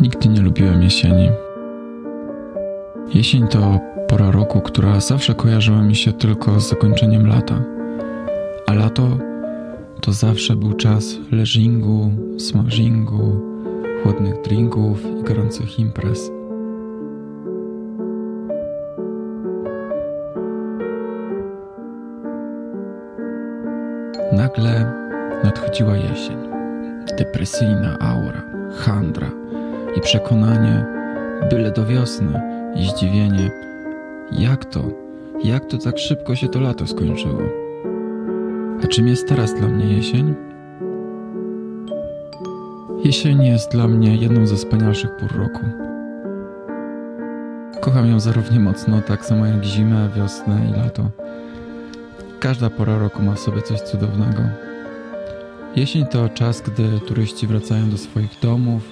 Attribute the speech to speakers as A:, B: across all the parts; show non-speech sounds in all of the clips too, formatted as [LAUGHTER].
A: Nigdy nie lubiłem jesieni. Jesień to pora roku, która zawsze kojarzyła mi się tylko z zakończeniem lata. A lato to zawsze był czas leżingu, smażingu, chłodnych drinków i gorących imprez. Nagle nadchodziła jesień. Depresyjna aura, handra i przekonanie, byle do wiosny i zdziwienie, jak to, jak to tak szybko się to lato skończyło. A czym jest teraz dla mnie jesień? Jesień jest dla mnie jedną ze wspanialszych pór roku. Kocham ją zarówno mocno, tak samo jak zimę, wiosnę i lato. Każda pora roku ma w sobie coś cudownego. Jesień to czas, gdy turyści wracają do swoich domów,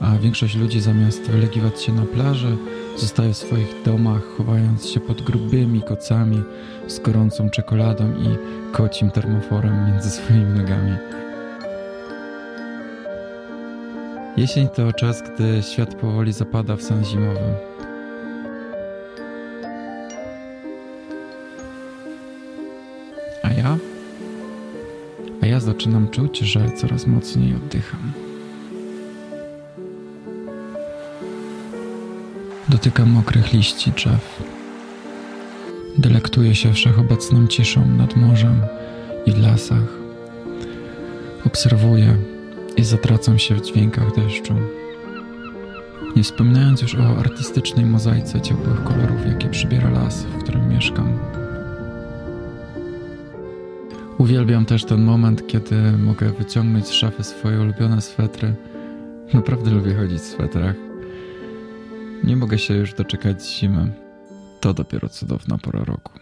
A: a większość ludzi zamiast wylegiwać się na plaży, zostaje w swoich domach, chowając się pod grubymi kocami z gorącą czekoladą i kocim termoforem między [LAUGHS] swoimi nogami. Jesień to czas, gdy świat powoli zapada w sen zimowy. A ja? Ja zaczynam czuć, że coraz mocniej oddycham. Dotykam mokrych liści drzew. Delektuję się wszechobecną ciszą nad morzem i w lasach. Obserwuję i zatracam się w dźwiękach deszczu. Nie wspominając już o artystycznej mozaice ciepłych kolorów, jakie przybiera las, w którym mieszkam. Uwielbiam też ten moment, kiedy mogę wyciągnąć z szafy swoje ulubione swetry. Naprawdę lubię chodzić w swetrach. Nie mogę się już doczekać zimy. To dopiero cudowna pora roku.